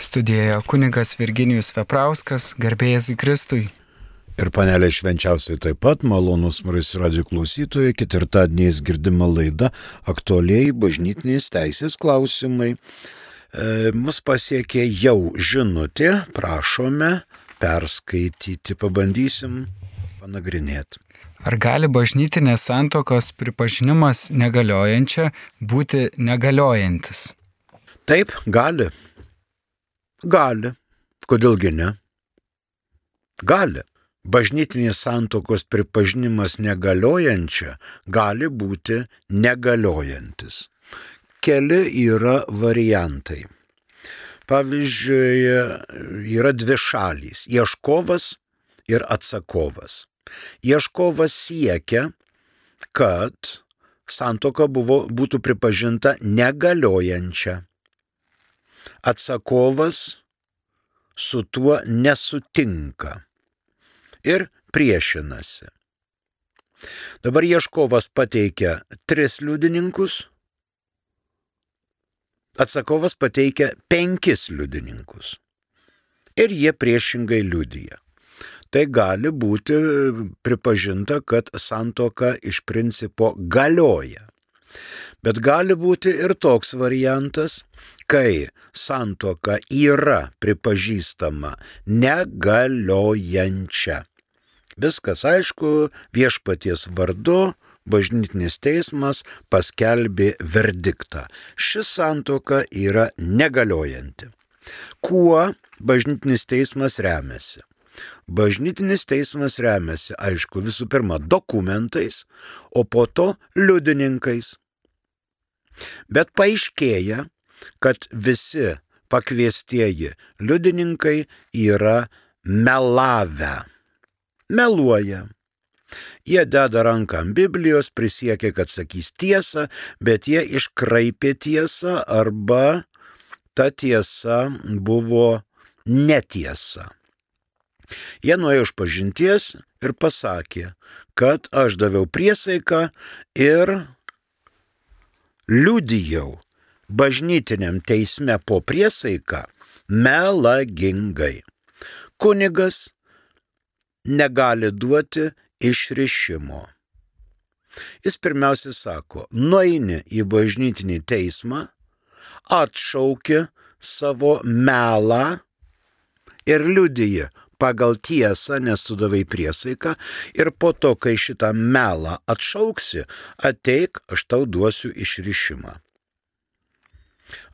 Studijoje kunigas Virginijus Veprauskas, garbėjai Kristui. Ir panelė švenčiausiai taip pat, malonus marais radio klausytojai, ketvirtadieniais girdima laida aktualiai bažnytinės teisės klausimai. E, mus pasiekė jau žinutė, prašome perskaityti, pabandysim panagrinėti. Ar gali bažnytinės santokos pripažinimas negaliojančia būti negaliojantis? Taip, gali. Gali. Kodėlgi ne? Gali. Bažnytinės santokos pripažinimas negaliojančia gali būti negaliojantis. Keli yra variantai. Pavyzdžiui, yra dvi šalys - ieškovas ir atsakovas. Ieškovas siekia, kad santoka buvo, būtų pripažinta negaliojančia atsakovas su tuo nesutinka ir priešinasi. Dabar ieškovas pateikia tris liudininkus, atsakovas pateikia penkis liudininkus ir jie priešingai liudyja. Tai gali būti pripažinta, kad santoka iš principo galioja. Bet gali būti ir toks variantas, kai santoka yra pripažįstama negaliojančia. Viskas aišku, viešpaties vardu bažnytinis teismas paskelbė verdiktą. Ši santoka yra negaliojanti. Kuo bažnytinis teismas remiasi? Bažnytinis teismas remiasi, aišku, visų pirma dokumentais, o po to liudininkais. Bet paaiškėja, kad visi pakviestieji liudininkai yra melavę. Meluoja. Jie deda ranką ant Biblijos, prisiekia, kad sakys tiesą, bet jie iškraipė tiesą arba ta tiesa buvo netiesa. Jie nuėjo iš pažinties ir pasakė, kad aš daviau priesaiką ir liudijau bažnytiniam teisme po priesaiką melagingai. Kunigas negali duoti išrišimo. Jis pirmiausia sako, nueini į bažnytinį teismą, atšauki savo melą ir liudyji pagal tiesą, nes tu davai priesaiką ir po to, kai šitą melą atšauksi, ateik, aš tau duosiu išrišimą.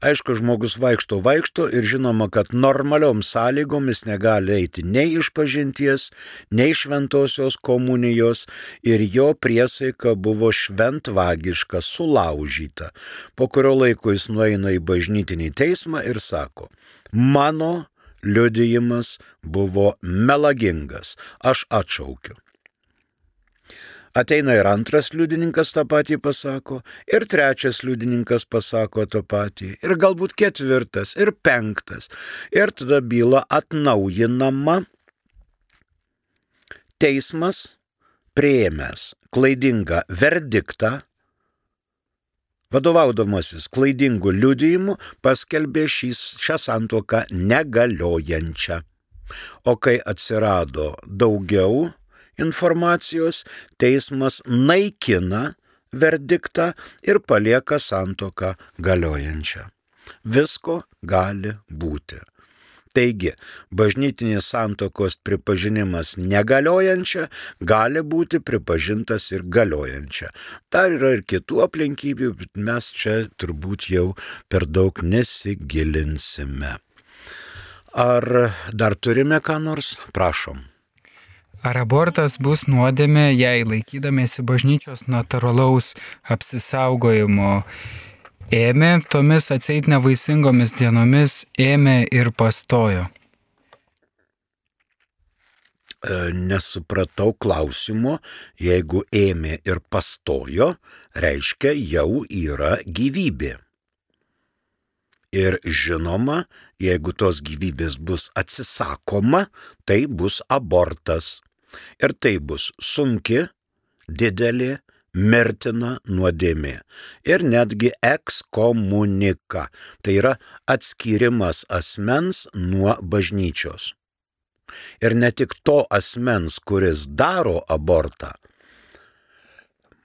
Aišku, žmogus vaikšto vaikšto ir žinoma, kad normaliom sąlygomis negali eiti nei iš pažinties, nei šventosios komunijos ir jo priesaika buvo šventvagiška, sulaužyta, po kurio laiko jis nueina į bažnytinį teismą ir sako, mano liudijimas buvo melagingas, aš atšaukiu. Ateina ir antras liudininkas tą patį pasako, ir trečias liudininkas pasako tą patį, ir galbūt ketvirtas, ir penktas. Ir tada byla atnaujinama. Teismas prieėmęs klaidingą verdiktą vadovaudamasis klaidingu liudijimu, paskelbė šis, šią santuoką negaliojančią. O kai atsirado daugiau informacijos, teismas naikina verdiktą ir palieka santoką galiojančią. Visko gali būti. Taigi, bažnytinės santokos pripažinimas negaliojančia gali būti pripažintas ir galiojančia. Dar yra ir kitų aplinkybių, bet mes čia turbūt jau per daug nesigilinsime. Ar dar turime ką nors? Prašom. Ar abortas bus nuodėmė, jei laikydamėsi bažnyčios natūralaus apsisaugojimo ėmė tomis atseit nevaisingomis dienomis, ėmė ir pastojo. E, nesupratau klausimo, jeigu ėmė ir pastojo, reiškia jau yra gyvybė. Ir žinoma, jeigu tos gyvybės bus atsisakoma, tai bus abortas. Ir tai bus sunki, didelė, mirtina nuodėmė. Ir netgi ekskomunika. Tai yra atskirimas asmens nuo bažnyčios. Ir ne tik to asmens, kuris daro abortą,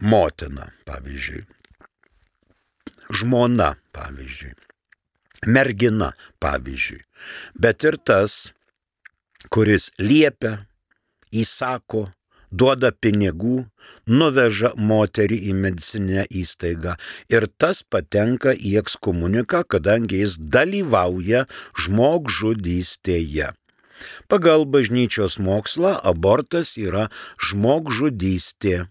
motina, pavyzdžiui, žmona, pavyzdžiui, mergina, pavyzdžiui, bet ir tas, kuris liepia, įsako, duoda pinigų, nuveža moterį į medicinę įstaigą ir tas patenka į ekskomuniką, kadangi jis dalyvauja žmogžudystėje. Pagal bažnyčios mokslą abortas yra žmogžudystė.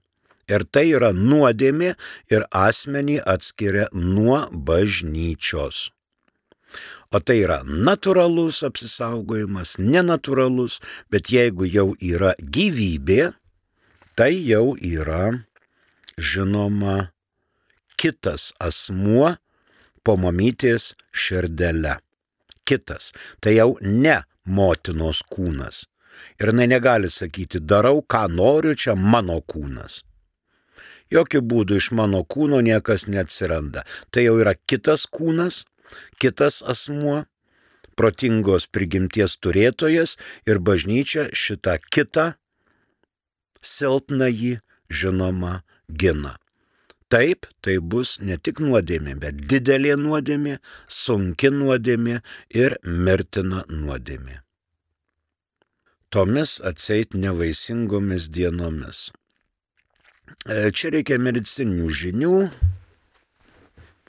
Ir tai yra nuodėmė ir asmenį atskiria nuo bažnyčios. O tai yra natūralus apsisaugojimas, nenatūralus, bet jeigu jau yra gyvybė, tai jau yra, žinoma, kitas asmuo po mamytės širdelę. Kitas. Tai jau ne motinos kūnas. Ir jinai negali sakyti, darau, ką noriu, čia mano kūnas. Jokių būdų iš mano kūno niekas neatsiranda. Tai jau yra kitas kūnas, kitas asmuo, protingos prigimties turėtojas ir bažnyčia šitą kitą silpnąjį žinoma gina. Taip, tai bus ne tik nuodėmė, bet didelė nuodėmė, sunki nuodėmė ir mirtina nuodėmė. Tomis atseit nevaisingomis dienomis. E, čia reikia medicininių žinių,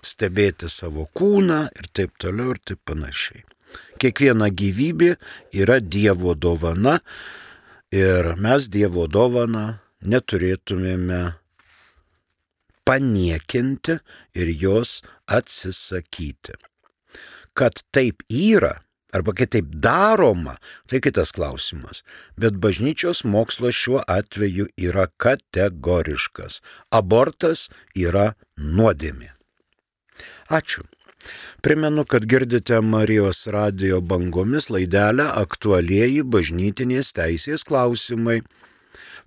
stebėti savo kūną ir taip toliau ir taip panašiai. Kiekviena gyvybė yra Dievo dovana ir mes Dievo dovaną neturėtumėme paniekinti ir jos atsisakyti. Kad taip yra, arba kad taip daroma, tai kitas klausimas. Bet bažnyčios mokslas šiuo atveju yra kategoriškas. Abortas yra nuodėmė. Ačiū. Primenu, kad girdite Marijos radio bangomis laidelę aktualieji bažnytinės teisės klausimai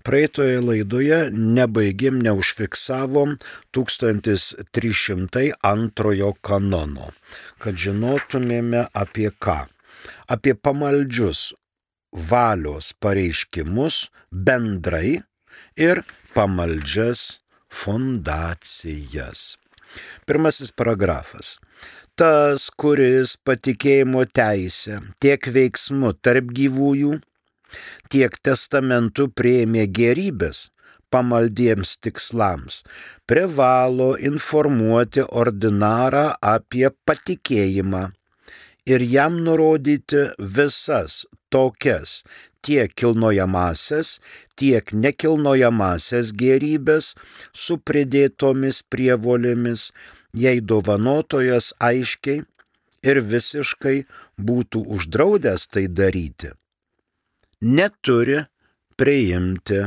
Praeitoje laidoje nebaigėm, neužfiksavom 1302 kanono, kad žinotumėme apie ką. Apie pamaldžius valios pareiškimus bendrai ir pamaldžias fondacijas. Pirmasis paragrafas. Tas, kuris patikėjimo teisę tiek veiksmu tarp gyvųjų tiek testamentu prieimė gerybės pamaldiems tikslams, privalo informuoti ordinarą apie patikėjimą ir jam nurodyti visas tokias tiek kilnojamasias, tiek nekilnojamasias gerybės su pridėtomis prievolėmis, jei dovanotojas aiškiai ir visiškai būtų uždraudęs tai daryti neturi priimti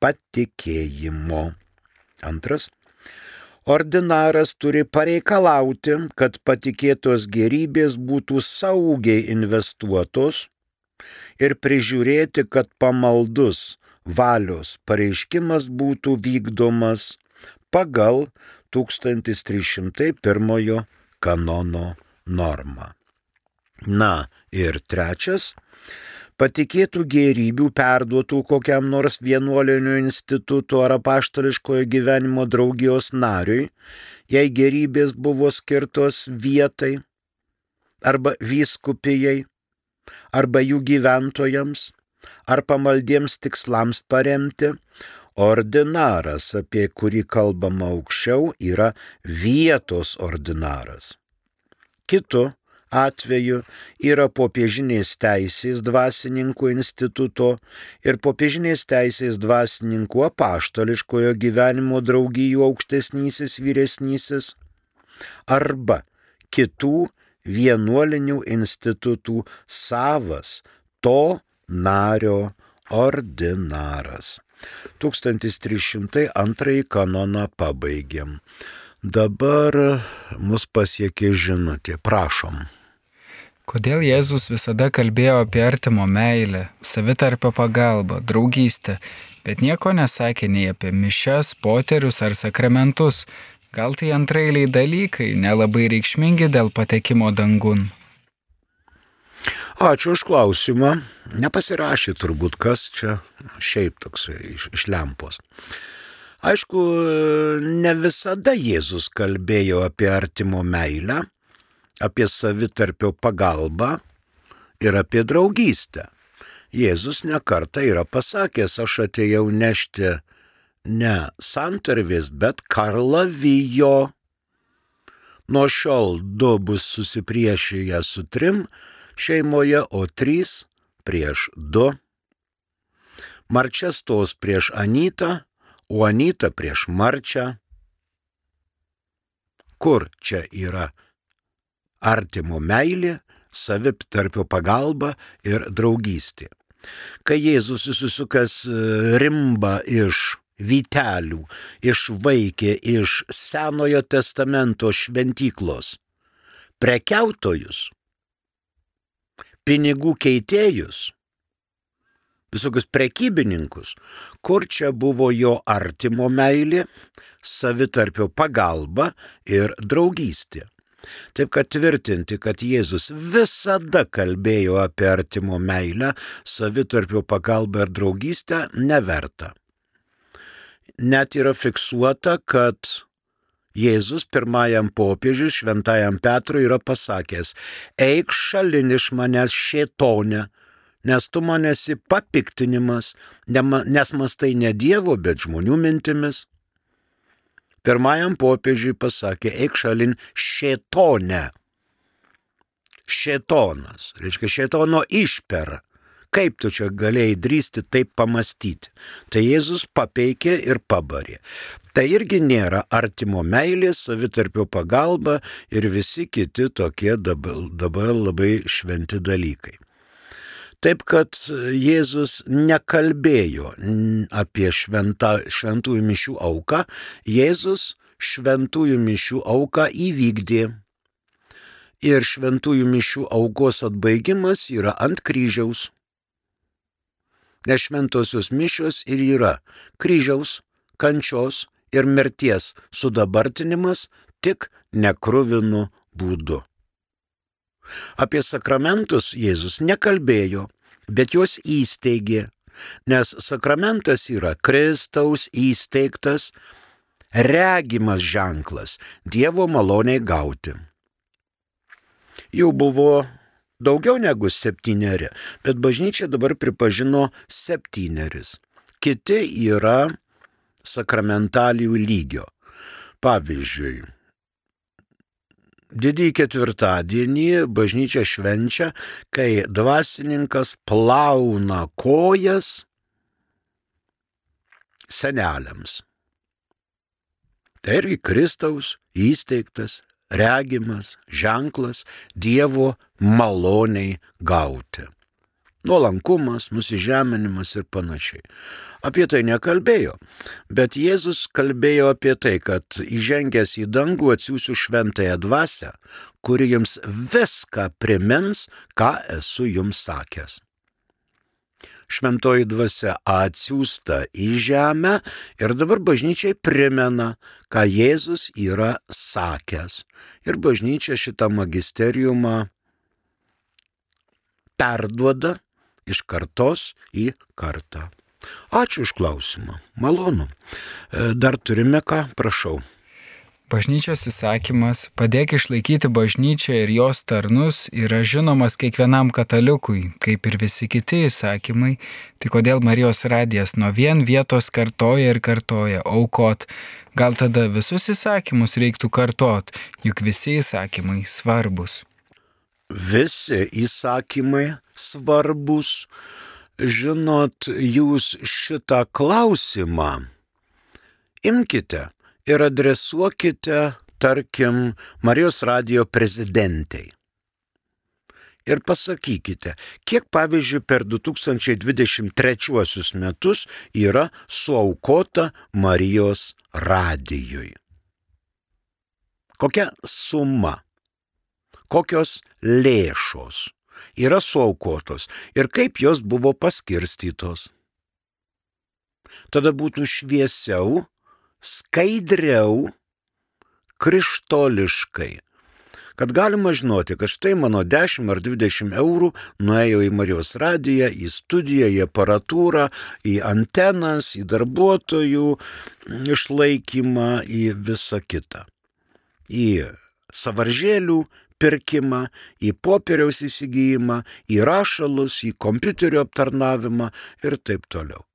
patikėjimo. Antras. Ordinaras turi pareikalauti, kad patikėtos gerybės būtų saugiai investuotos ir prižiūrėti, kad pamaldus valios pareiškimas būtų vykdomas pagal 1301 kanono normą. Na ir trečias patikėtų gėrybių perduotų kokiam nors vienuolinių institutų ar apaštališkojo gyvenimo draugijos nariui, jei gerybės buvo skirtos vietai arba vyskupijai, arba jų gyventojams, ar pamaldiems tikslams paremti, ordinaras, apie kurį kalbama aukščiau, yra vietos ordinaras. Kitu atveju yra popiežinės teisės dvasininkų instituto ir popiežinės teisės dvasininkų apaštališkojo gyvenimo draugijų aukštesnysis vyresnysis arba kitų vienuolinių institutų savas to nario ordinaras. 1302 kanoną pabaigiam. Dabar mus pasiekė žinutė. Prašom. Kodėl Jėzus visada kalbėjo apie artimo meilę, savitarpio pagalbą, draugystę, bet nieko nesakė nei apie mišes, poterius ar sakramentus? Gal tai antrailiai dalykai, nelabai reikšmingi dėl patekimo dangun? Ačiū už klausimą. Nepasirašė turbūt kas čia šiaip toksai iš, iš lempos. Aišku, ne visada Jėzus kalbėjo apie artimo meilę, apie savitarpio pagalbą ir apie draugystę. Jėzus nekarta yra pasakęs, aš atėjau nešti ne santarvės, bet karlavijo. Nuo šiol du bus susipriešėję su trim šeimoje, o trys prieš du. Marčia stos prieš Anytą, o Anyta prieš Marčią. Kur čia yra artimo meilė, savitarpio pagalba ir draugystė. Kai Jėzus susisukęs rimba iš vytelių, išvaikė iš Senojo testamento šventyklos prekiautojus, pinigų keitėjus, visokius prekybininkus, kur čia buvo jo artimo meilė, savitarpio pagalba ir draugystė. Taip kad tvirtinti, kad Jėzus visada kalbėjo apie artimo meilę, savitarpio pagalbą ir draugystę, neverta. Net yra fiksuota, kad Jėzus pirmajam popiežiui, šventajam Petrui, yra pasakęs, eik šalin iš manęs šėtonė, nes tu man esi papiktinimas, nes mastai ne Dievo, bet žmonių mintimis. Pirmajam popiežiui pasakė, eik šalin šėtonę. Šėtonas, reiškia šėtono išpera. Kaip tu čia galėjai drįsti taip pamastyti? Tai Jėzus papeikė ir pabarė. Tai irgi nėra artimo meilės, savitarpio pagalba ir visi kiti tokie dabar, dabar labai šventi dalykai. Taip kad Jėzus nekalbėjo apie šventa, šventųjų mišių auką, Jėzus šventųjų mišių auką įvykdė. Ir šventųjų mišių aukos atbaigimas yra ant kryžiaus. Nes šventosios mišios ir yra kryžiaus, kančios ir mirties sudabartinimas tik nekruvinu būdu. Apie sakramentus Jėzus nekalbėjo, bet juos įsteigė, nes sakramentas yra Kristaus įsteigtas regimas ženklas Dievo maloniai gauti. Jau buvo daugiau negu septyneri, bet bažnyčia dabar pripažino septyneris. Kiti yra sakramentalijų lygio. Pavyzdžiui, Didįjį ketvirtadienį bažnyčia švenčia, kai dvasininkas plauna kojas seneliams. Tai irgi Kristaus įsteigtas, regimas, ženklas Dievo maloniai gauti. Nuolankumas, nusižeminimas ir panašiai apie tai nekalbėjo. Bet Jėzus kalbėjo apie tai, kad įžengęs į dangų atsiųsiu šventąją dvasę, kuri jums viską primins, ką esu jums sakęs. Šventoji dvasia atsiųsta į žemę ir dabar bažnyčiai primena, ką Jėzus yra sakęs. Ir bažnyčia šitą magisteriumą perduoda iš kartos į kartą. Ačiū už klausimą. Malonu. E, dar turime ką, prašau. Bažnyčios įsakymas padėk išlaikyti bažnyčią ir jos tarnus yra žinomas kiekvienam katalikui, kaip ir visi kiti įsakymai, tai kodėl Marijos radijas nuo vien vietos kartoja ir kartoja aukot. Gal tada visus įsakymus reiktų kartot, juk visi įsakymai svarbus. Visi įsakymai svarbus žinot, jūs šitą klausimą imkite ir adresuokite, tarkim, Marijos radio prezidentai. Ir pasakykite, kiek pavyzdžiui per 2023 metus yra suaukota Marijos radijui. Kokia suma? kokios lėšos yra suaukotos ir kaip jos buvo paskirstytos. Tada būtų šviesiau, skaidriau, krištoliškai kad galima žinoti, kad štai mano 10 ar 20 eurų nuėjo į Marijos radiją, į studiją, į aparatūrą, į antenas, į darbuotojų išlaikymą, į visą kitą. Į savaržėlių pirkimą, į popieriaus įsigijimą, į rašalus, į kompiuterio aptarnavimą ir taip toliau.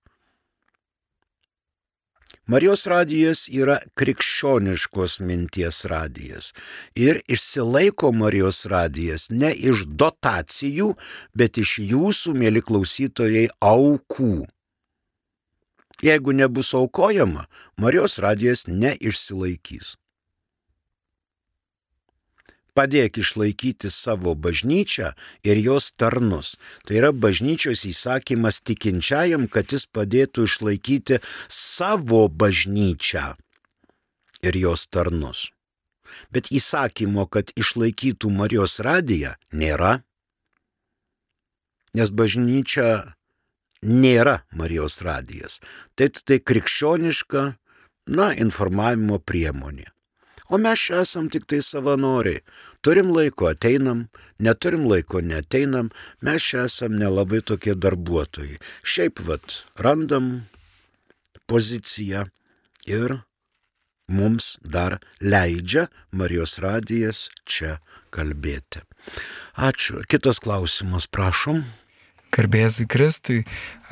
Marijos radijas yra krikščioniškos minties radijas. Ir išsilaiko Marijos radijas ne iš dotacijų, bet iš jūsų, mėly klausytojai, aukų. Jeigu nebus aukojama, Marijos radijas neišsilaikys padėk išlaikyti savo bažnyčią ir jos tarnus. Tai yra bažnyčios įsakymas tikinčiajam, kad jis padėtų išlaikyti savo bažnyčią ir jos tarnus. Bet įsakymo, kad išlaikytų Marijos radiją, nėra. Nes bažnyčia nėra Marijos radijas. Tai tai krikščioniška, na, informavimo priemonė. O mes čia esam tik tai savanoriai. Turim laiko ateinam, neturim laiko neteinam, mes čia esam nelabai tokie darbuotojai. Šiaip vad, randam poziciją ir mums dar leidžia Marijos radijas čia kalbėti. Ačiū. Kitas klausimas, prašom. Garbėzui Kristui,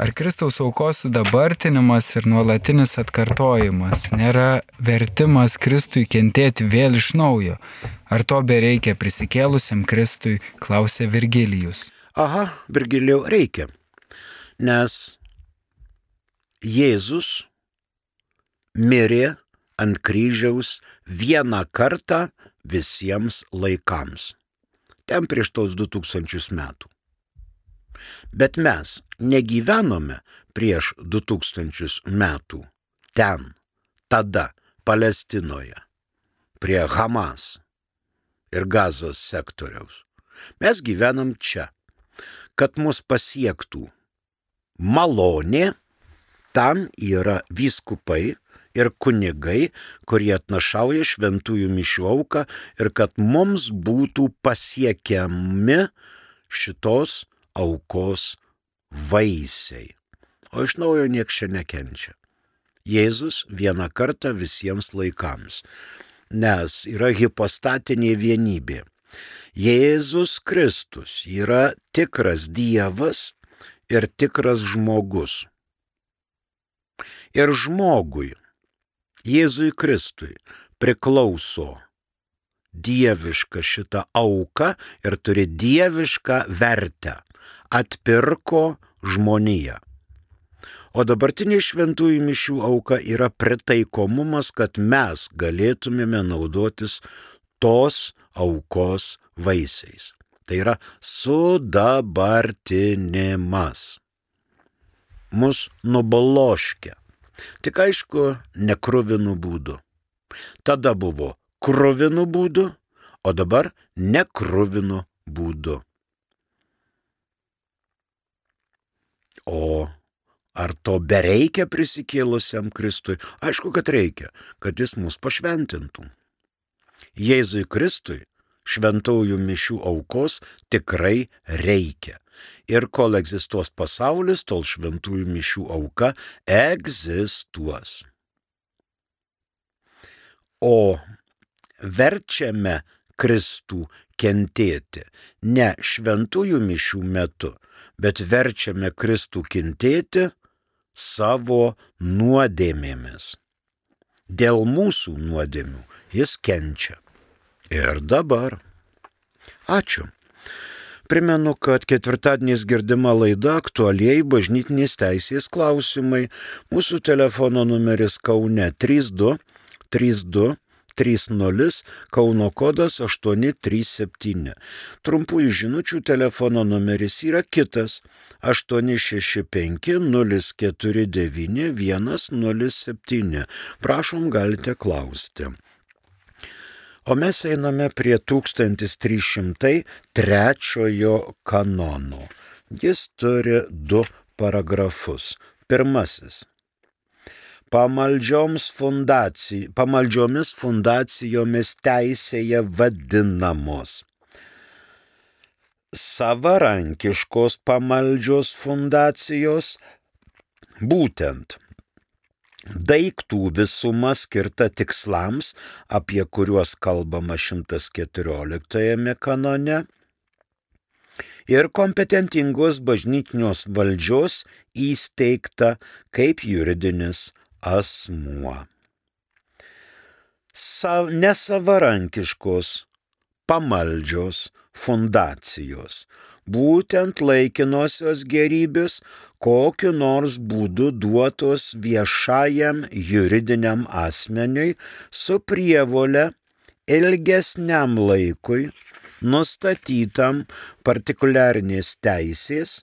ar Kristaus aukos sudabartinimas ir nuolatinis atkartojimas nėra vertimas Kristui kentėti vėl iš naujo? Ar to bereikia prisikėlusiam Kristui, klausė Virgilijus. Aha, Virgilijau, reikia. Nes Jėzus mirė ant kryžiaus vieną kartą visiems laikams. Ten prieš tos 2000 metų. Bet mes negyvenome prieš 2000 metų ten, tada, Palestinoje, prie Hamas ir Gazos sektoriaus. Mes gyvenam čia. Kad mus pasiektų malonė, tam yra vyskupai ir kunigai, kurie atnašauja šventųjų mišių auką ir kad mums būtų pasiekiami šitos aukos vaisiai. O iš naujo nieks čia nekenčia. Jėzus vieną kartą visiems laikams, nes yra hipostatinė vienybė. Jėzus Kristus yra tikras Dievas ir tikras žmogus. Ir žmogui, Jėzui Kristui, priklauso dieviška šita auka ir turi dievišką vertę atpirko žmoniją. O dabartinė šventųjų mišių auka yra pritaikomumas, kad mes galėtumėme naudotis tos aukos vaisiais. Tai yra sudabartinimas. Mus nubaloškia. Tik aišku, nekruvinų būdų. Tada buvo kruvinų būdų, o dabar nekruvinų būdų. O ar to bereikia prisikėlusiam Kristui? Aišku, kad reikia, kad jis mus pašventintų. Jėzui Kristui šventųjų mišių aukos tikrai reikia. Ir kol egzistuos pasaulis, tol šventųjų mišių auka egzistuos. O verčiame Kristų kentėti ne šventųjų mišių metu, bet verčiame Kristų kentėti savo nuodėmėmis. Dėl mūsų nuodėmių jis kenčia. Ir dabar. Ačiū. Primenu, kad ketvirtadieniais girdima laida aktualiai bažnytinės teisės klausimai. Mūsų telefono numeris Kaune 32 32 30 Kauno kodas 837. Trumpųjų žinučių telefono numeris yra kitas 865 049 107. Prašom, galite klausti. O mes einame prie 1303 kanono. Jis turi du paragrafus. Pirmasis. Fundacijai, pamaldžiomis fundacijomis teisėje vadinamos. Savarankiškos pamaldžios fundacijos, būtent daiktų visuma skirta tikslams, apie kuriuos kalbama 114 kanone, ir kompetentingos bažnytinios valdžios įsteigta kaip juridinis asmuo. Sa nesavarankiškos, pamaldžios fundacijos, būtent laikinosios gerybės, kokiu nors būdu duotos viešajam juridiniam asmeniui su prievole ilgesniam laikui nustatytam partikuliarinės teisės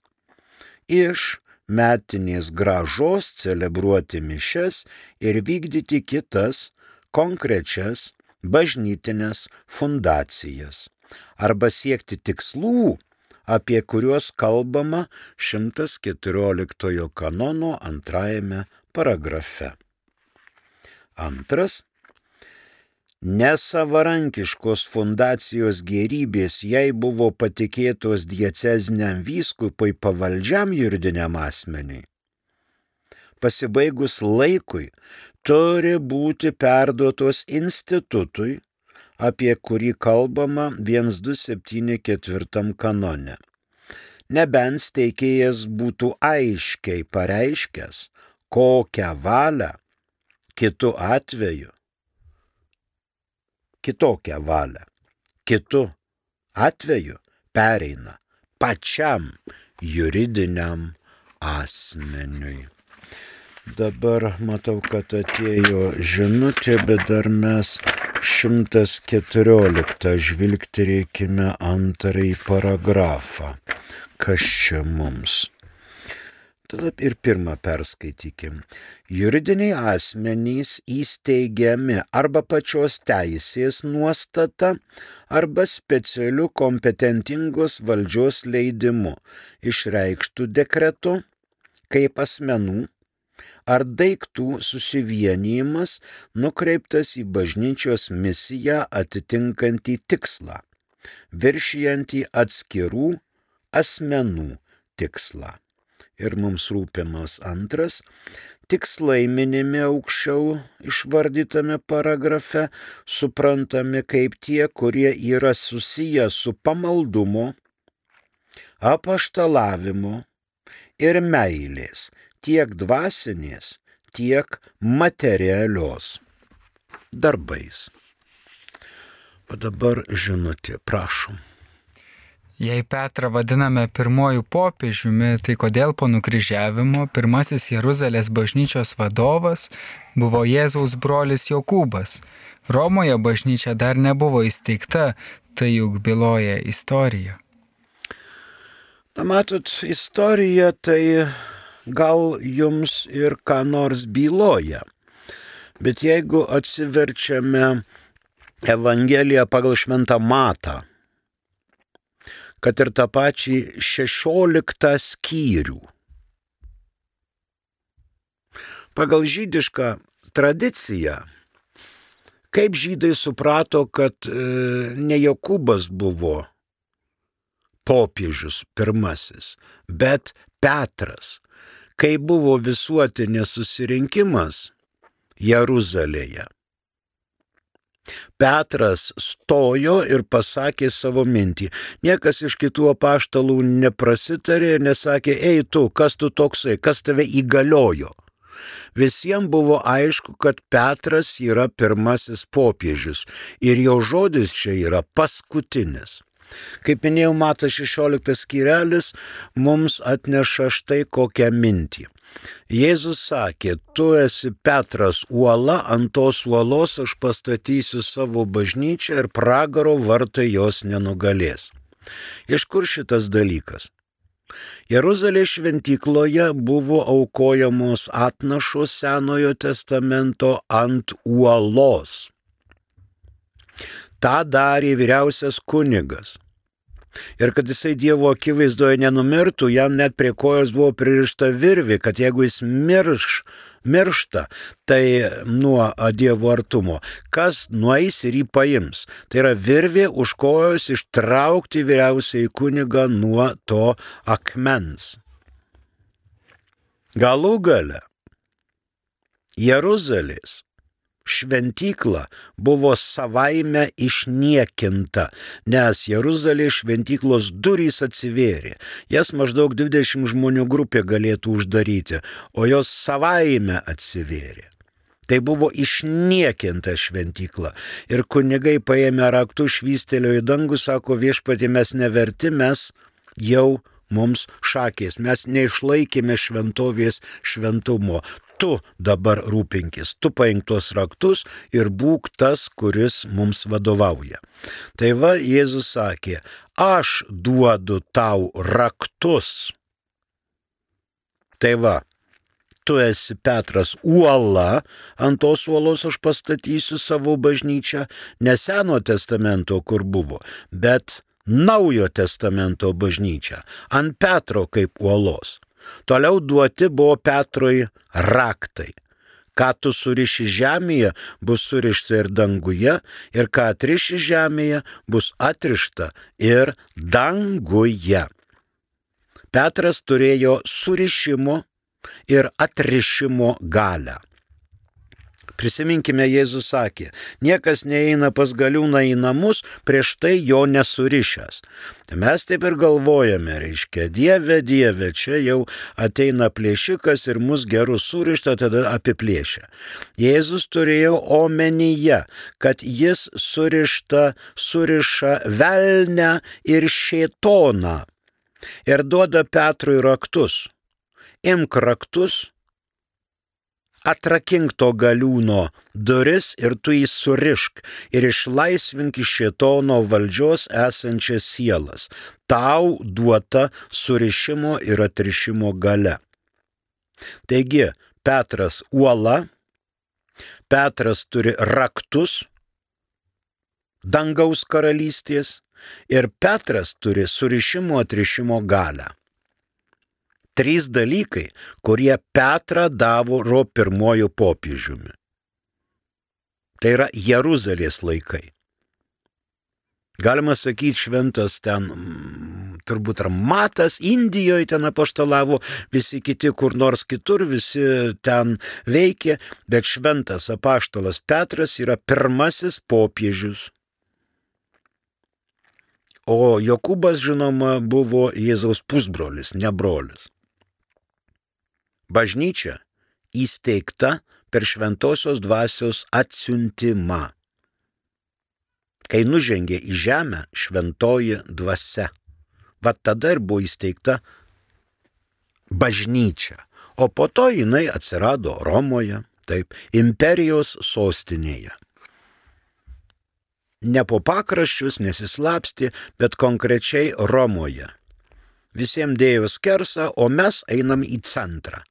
iš metinės gražos celebruoti mišes ir vykdyti kitas konkrečias bažnytinės fundacijas arba siekti tikslų, apie kuriuos kalbama 114 kanono antrajame paragrafe. Antras. Nesavarankiškos fundacijos gerybės jai buvo patikėtos dieceziniam vyskupui pavaldžiam juridiniam asmeniui. Pasibaigus laikui turi būti perduotos institutui, apie kurį kalbama 1274 kanone. Nebent steikėjas būtų aiškiai pareiškęs, kokią valią kitu atveju, kitokią valią, kitu atveju pereina pačiam juridiniam asmeniui. Dabar matau, kad atėjo žinutė, bet dar mes 114 žvilgterėkime antrąjį paragrafą. Kas čia mums? Tada ir pirmą perskaitykim. Juridiniai asmenys įsteigiami arba pačios teisės nuostata, arba specialiu kompetentingos valdžios leidimu išreikštų dekretu kaip asmenų ar daiktų susivienijimas nukreiptas į bažnyčios misiją atitinkantį tikslą, viršijantį atskirų asmenų tikslą. Ir mums rūpimas antras tikslai minimi aukščiau išvardytame paragrafe, suprantami kaip tie, kurie yra susiję su pamaldumu, apaštalavimu ir meilės tiek dvasinės, tiek materialios darbais. O dabar žinutė, prašom. Jei Petrą vadiname pirmojų popiežiumi, tai kodėl po nukryžiavimo pirmasis Jeruzalės bažnyčios vadovas buvo Jėzaus brolis Jokūbas? Romoje bažnyčia dar nebuvo įsteigta, tai juk byloja istorija. Na matot, istorija tai gal jums ir ką nors byloja. Bet jeigu atsiverčiame Evangeliją pagal šventą matą, kad ir tą pačią šešioliktą skyrių, pagal žydišką tradiciją, kaip žydai suprato, kad e, ne Jokūbas buvo popiežius pirmasis, bet Petras, kai buvo visuotinės susirinkimas Jeruzalėje. Petras stojo ir pasakė savo mintį. Niekas iš kitų apaštalų neprasitarė ir nesakė, ei tu, kas tu toksai, kas tave įgaliojo. Visiems buvo aišku, kad Petras yra pirmasis popiežius ir jo žodis čia yra paskutinis. Kaip minėjau, Matas 16 skyrelis mums atneša štai kokią mintį. Jėzus sakė, tu esi Petras uola, ant tos uolos aš pastatysiu savo bažnyčią ir pragaro vartai jos nenugalės. Iš kur šitas dalykas? Jeruzalės šventykloje buvo aukojamos atnašos Senojo testamento ant uolos. Ta darė vyriausias kunigas. Ir kad jisai Dievo akivaizdoje nenumirtų, jam net prie kojos buvo pririšta virvi, kad jeigu jis mirš, miršta, tai nuo Dievo artumo, kas nueis ir jį paims. Tai yra virvė už kojos ištraukti vyriausiai kunigą nuo to akmens. Galų gale Jeruzalės šventykla buvo savaime išniekinta, nes Jeruzalės šventyklos durys atsivėrė. Jas maždaug 20 žmonių grupė galėtų uždaryti, o jos savaime atsivėrė. Tai buvo išniekinta šventykla. Ir kunigai paėmė raktų švystelio į dangų, sako viešpatį mes neverti, mes jau mums šakės, mes neišlaikėme šventovės šventumo tu dabar rūpinkis, tu paink tuos raktus ir būk tas, kuris mums vadovauja. Tai va, Jėzus sakė, aš duodu tau raktus. Tai va, tu esi Petras uola, ant tos uolos aš pastatysiu savo bažnyčią, ne Seno testamento, kur buvo, bet Naujo testamento bažnyčią, ant Petro kaip uolos. Toliau duoti buvo Petrui raktai. Ką tu suriši žemėje, bus surišta ir danguje, ir ką atriši žemėje, bus atrišta ir danguje. Petras turėjo surišimo ir atrišimo galę. Prisiminkime, Jėzus sakė, niekas neina pas galiūną į namus, prieš tai jo nesurišęs. Tai mes taip ir galvojame, reiškia, Dieve, Dieve, čia jau ateina plėšikas ir mus gerus surišta, tada apiplėšia. Jėzus turėjo omenyje, kad jis surišta, suriša velnę ir šėtoną ir duoda Petrui raktus. Imk raktus atrakink to galiūno duris ir tu jį surišk ir išlaisvink iš šėtono valdžios esančias sielas. Tau duota surišimo ir atrišimo gale. Taigi, Petras uola, Petras turi raktus dangaus karalystės ir Petras turi surišimo atrišimo galę trys dalykai, kurie Petrą davo pirmojo popiežiumi. Tai yra Jeruzalės laikai. Galima sakyti, šventas ten mm, turbūt ar matas, Indijoje ten apaštalavo, visi kiti kur nors kitur, visi ten veikė, bet šventas apaštalas Petras yra pirmasis popiežius. O Jokūbas, žinoma, buvo Jėzaus pusbrolis, ne brolis. Bažnyčia įsteigta per šventosios dvasios atsiuntimą. Kai nužengė į žemę šventoji dvasia. Va tada ir buvo įsteigta bažnyčia. O po to jinai atsirado Romoje, taip, imperijos sostinėje. Ne po pakraščius nesislapsti, bet konkrečiai Romoje. Visiems dėjo skersą, o mes einam į centrą.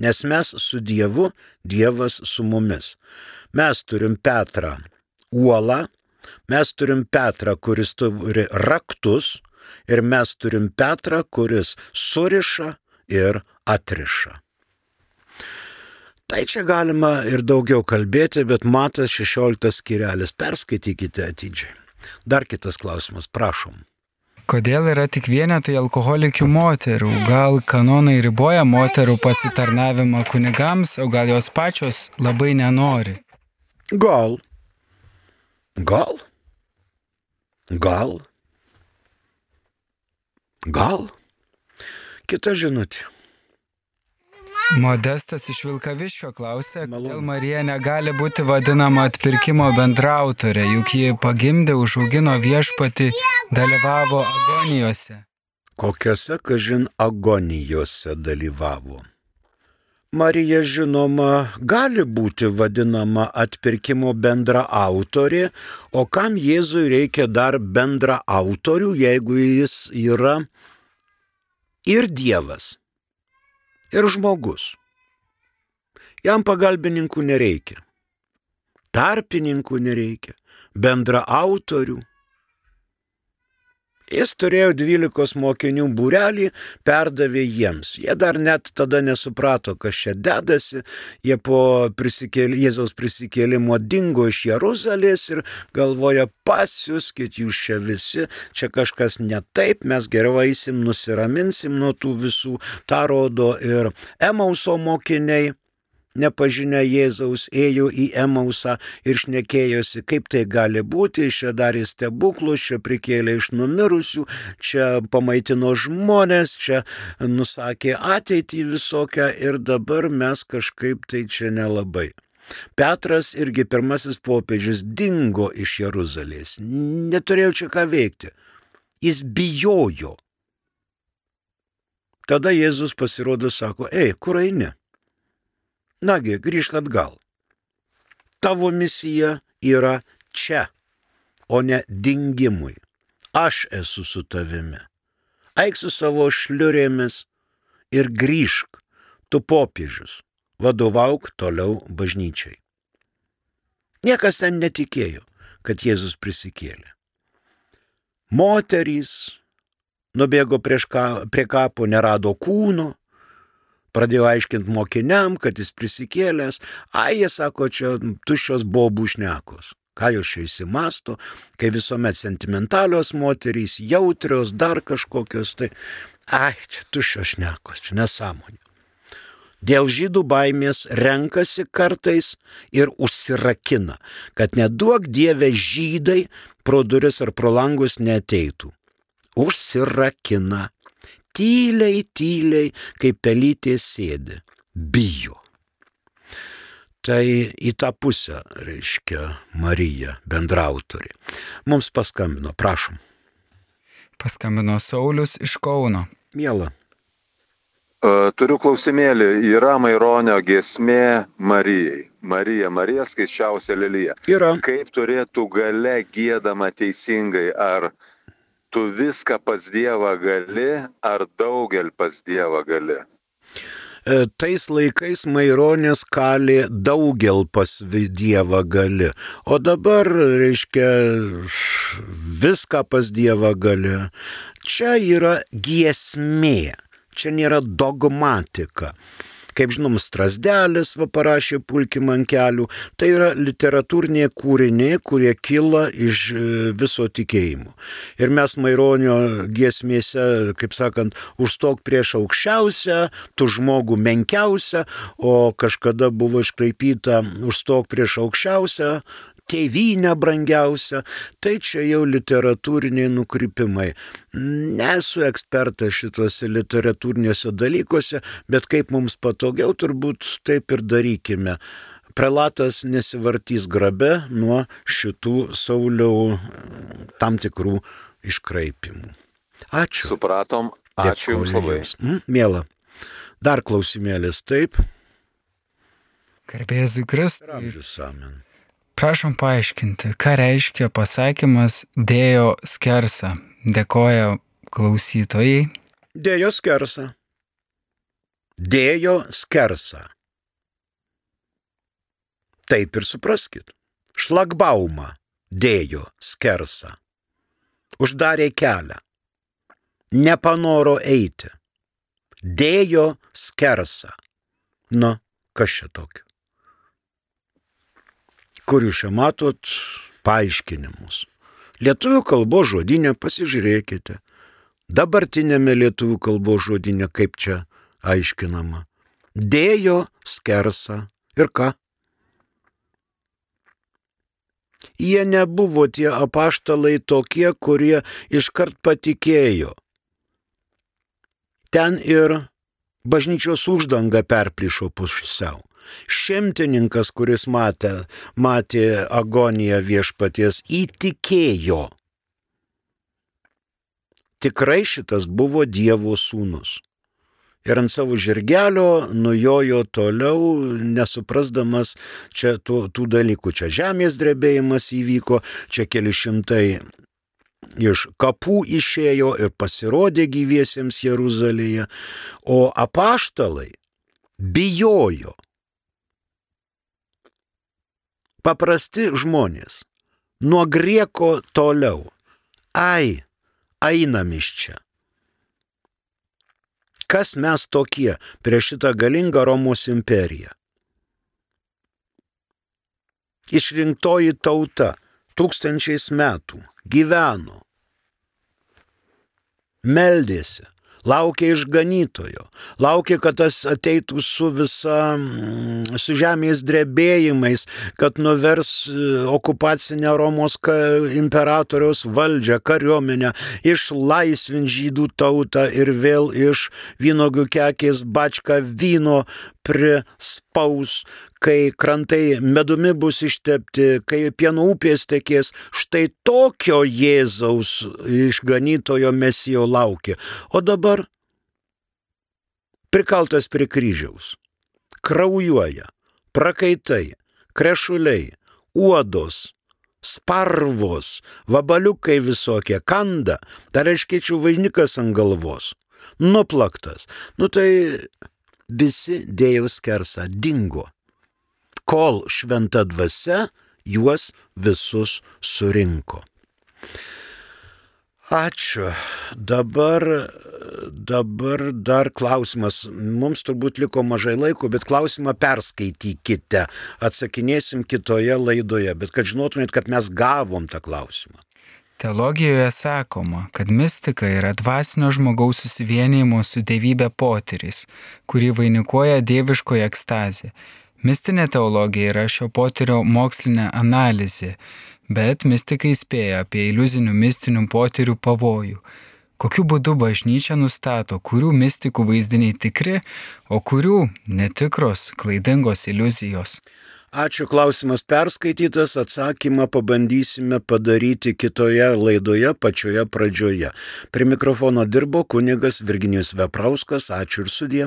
Nes mes su Dievu, Dievas su mumis. Mes turim Petrą uolą, mes turim Petrą, kuris turi raktus ir mes turim Petrą, kuris suriša ir atriša. Tai čia galima ir daugiau kalbėti, bet matas 16 skirelis, perskaitykite atidžiai. Dar kitas klausimas, prašom. Kodėl yra tik vienetai alkoholikių moterų? Gal kanonai riboja moterų pasitarnavimą kunigams, o gal jos pačios labai nenori? Gal. Gal. Gal. Gal. Kita žinutė. Modestas iš Vilkaviškio klausė, kodėl Marija negali būti vadinama atpirkimo bendrautorė, juk ji pagimdė, užaugino viešpati, dalyvavo agonijose. Kokiose, kažin, agonijose dalyvavo? Marija, žinoma, gali būti vadinama atpirkimo bendra autorė, o kam Jėzui reikia dar bendra autorių, jeigu jis yra ir Dievas ir žmogus. Jam pagalbininkų nereikia. Tarpininkų nereikia. bendra autorių. Jis turėjo dvylikos mokinių būrelį, perdavė jiems. Jie dar net tada nesuprato, kas čia dedasi. Jie po prisikėl, Jėzaus prisikėlimo dingo iš Jeruzalės ir galvoja, pasiuskit jūs čia visi, čia kažkas ne taip, mes geriau eisim, nusiraminsim nuo tų visų. Ta rodo ir Emauso mokiniai nepažinę Jėzaus, ėjo į Emausą ir šnekėjosi, kaip tai gali būti, čia darė stebuklus, čia prikėlė iš numirusių, čia pamaitino žmonės, čia nusakė ateitį visokią ir dabar mes kažkaip tai čia nelabai. Petras irgi pirmasis popiežius dingo iš Jeruzalės, neturėjo čia ką veikti, jis bijojo. Tada Jėzus pasirodo, sako, ei, kur eini? Nagi, grįžk atgal. Tavo misija yra čia, o ne dingimui. Aš esu su tavimi. Eik su savo šliurėmis ir grįžk, tu popiežius, vadovauk toliau bažnyčiai. Niekas ten netikėjo, kad Jėzus prisikėlė. Moterys nubėgo ką, prie kapo, nerado kūno, pradėjo aiškinti mokiniam, kad jis prisikėlęs, ai jie sako, čia tuščios bobų šnekos. Ką jos čia įsimasto, kai visuomet sentimentalios moterys, jautrios, dar kažkokios, tai, ai, čia tuščios šnekos, čia nesąmonė. Dėl žydų baimės renkasi kartais ir užsirakina, kad neduok dievę žydai pro duris ar pro langus neteitų. Užsirakina tyliai, tyliai, kaip pelytė sėdi, bijo. Tai į tą pusę, reiškia, Marija, bendrautorė. Mums paskambino, prašom. Paskambino Saulis iš Kauno. Mėla. Turiu klausimėlį, yra Maironio giesmė Marijai. Marija, Marija skaičiausia lelyje. Yra. Kaip turėtų gale gėdama teisingai, ar tu viską pas Dievą gali, ar daugel pas Dievą gali? E, tais laikais Maironės kalė daugel pas Dievą gali. O dabar, reiškia, viską pas Dievą gali. Čia yra giesmė, čia nėra dogmatika kaip žinom, Strasdelis va parašė pulkim ant kelių. Tai yra literatūriniai kūriniai, kurie kyla iš e, viso tikėjimo. Ir mes Maironio giesmėse, kaip sakant, užstok prieš aukščiausią, tu žmogų menkiausią, o kažkada buvo iškraipyta užstok prieš aukščiausią, tėvynę brangiausią, tai čia jau literatūriniai nukrypimai. Nesu ekspertas šituose literatūrinėse dalykuose, bet kaip mums patogiau, turbūt taip ir darykime. Prelatas nesivartys grabe nuo šitų Sauliau tam tikrų iškraipimų. Ačiū. Supratom. Ačiū Jums labai. Jums. Mm, Mėla. Dar klausimėlis, taip. Garbėzui Kristui. Amžius amen. Prašom paaiškinti, ką reiškia pasakymas dėjo skersa. Dėkoja klausytojai. Dėjo skersa. Dėjo skersa. Taip ir supraskit. Šlagbaumą dėjo skersa. Uždarė kelią. Nepanoro eiti. Dėjo skersa. Nu, kas čia tokio? Kur jūs čia matot paaiškinimus. Lietuvių kalbos žodinė pasižiūrėkite. Dabartinėme lietuvių kalbos žodinė kaip čia aiškinama. Dėjo skersa ir ką? Jie nebuvo tie apaštalai tokie, kurie iškart patikėjo. Ten ir bažnyčios uždanga perplyšo pusiau. Šimtininkas, kuris matė, matė agoniją viešpaties, įtikėjo. Tikrai šitas buvo Dievo sūnus. Ir ant savo žirgelio nujojo toliau, nesuprasdamas čia tų, tų dalykų. Čia žemės drebėjimas įvyko, čia keli šimtai iš kapų išėjo ir pasirodė gyviesiems Jeruzalėje, o apaštalai bijojo paprasti žmonės nuo grieko toliau. Ai, einam iš čia. Kas mes tokie prieš šitą galingą Romos imperiją? Išrinktoji tauta tūkstančiais metų gyveno, meldėsi, laukė išganytojo, laukė, kad tas ateitų su visa, mm, su žemės drebėjimais, kad nuvers e, okupacinę Romos imperatoriaus valdžią, kariuomenę, išlaisvint žydų tautą ir vėl iš vynogių kekės bačką vyno prispaus, kai krantai medumi bus ištepti, kai pieno upės tekės, štai tokio Jėzaus išganytojo mesijo laukia. O dabar prikaltas prie kryžiaus, kraujuoja, prakaitai, krešuliai, uodos, sparvos, vabaliukai visokie, kanda, dar aiškiečių vainikas ant galvos, nuplaktas. Nu tai visi dėjo skersą, dingo, kol šventa dvasia juos visus surinko. Ačiū. Dabar, dabar dar klausimas. Mums turbūt liko mažai laiko, bet klausimą perskaitykite. Atsakinėsim kitoje laidoje, bet kad žinotumėt, kad mes gavom tą klausimą. Teologijoje sakoma, kad mistika yra dvasinio žmogaus susivienijimo su dievybė potyris, kurį vainikuoja dieviškoji ekstazė. Mistinė teologija yra šio potyrio mokslinė analizė, bet mystikai spėja apie iliuzinių mistinių potyrių pavojų. Kokiu būdu bažnyčia nustato, kurių mistikų vaizdiniai tikri, o kurių netikros, klaidingos iliuzijos. Ačiū klausimas perskaitytas, atsakymą pabandysime padaryti kitoje laidoje pačioje pradžioje. Prie mikrofono dirbo kunigas Virginijus Veprauskas, ačiū ir sudė.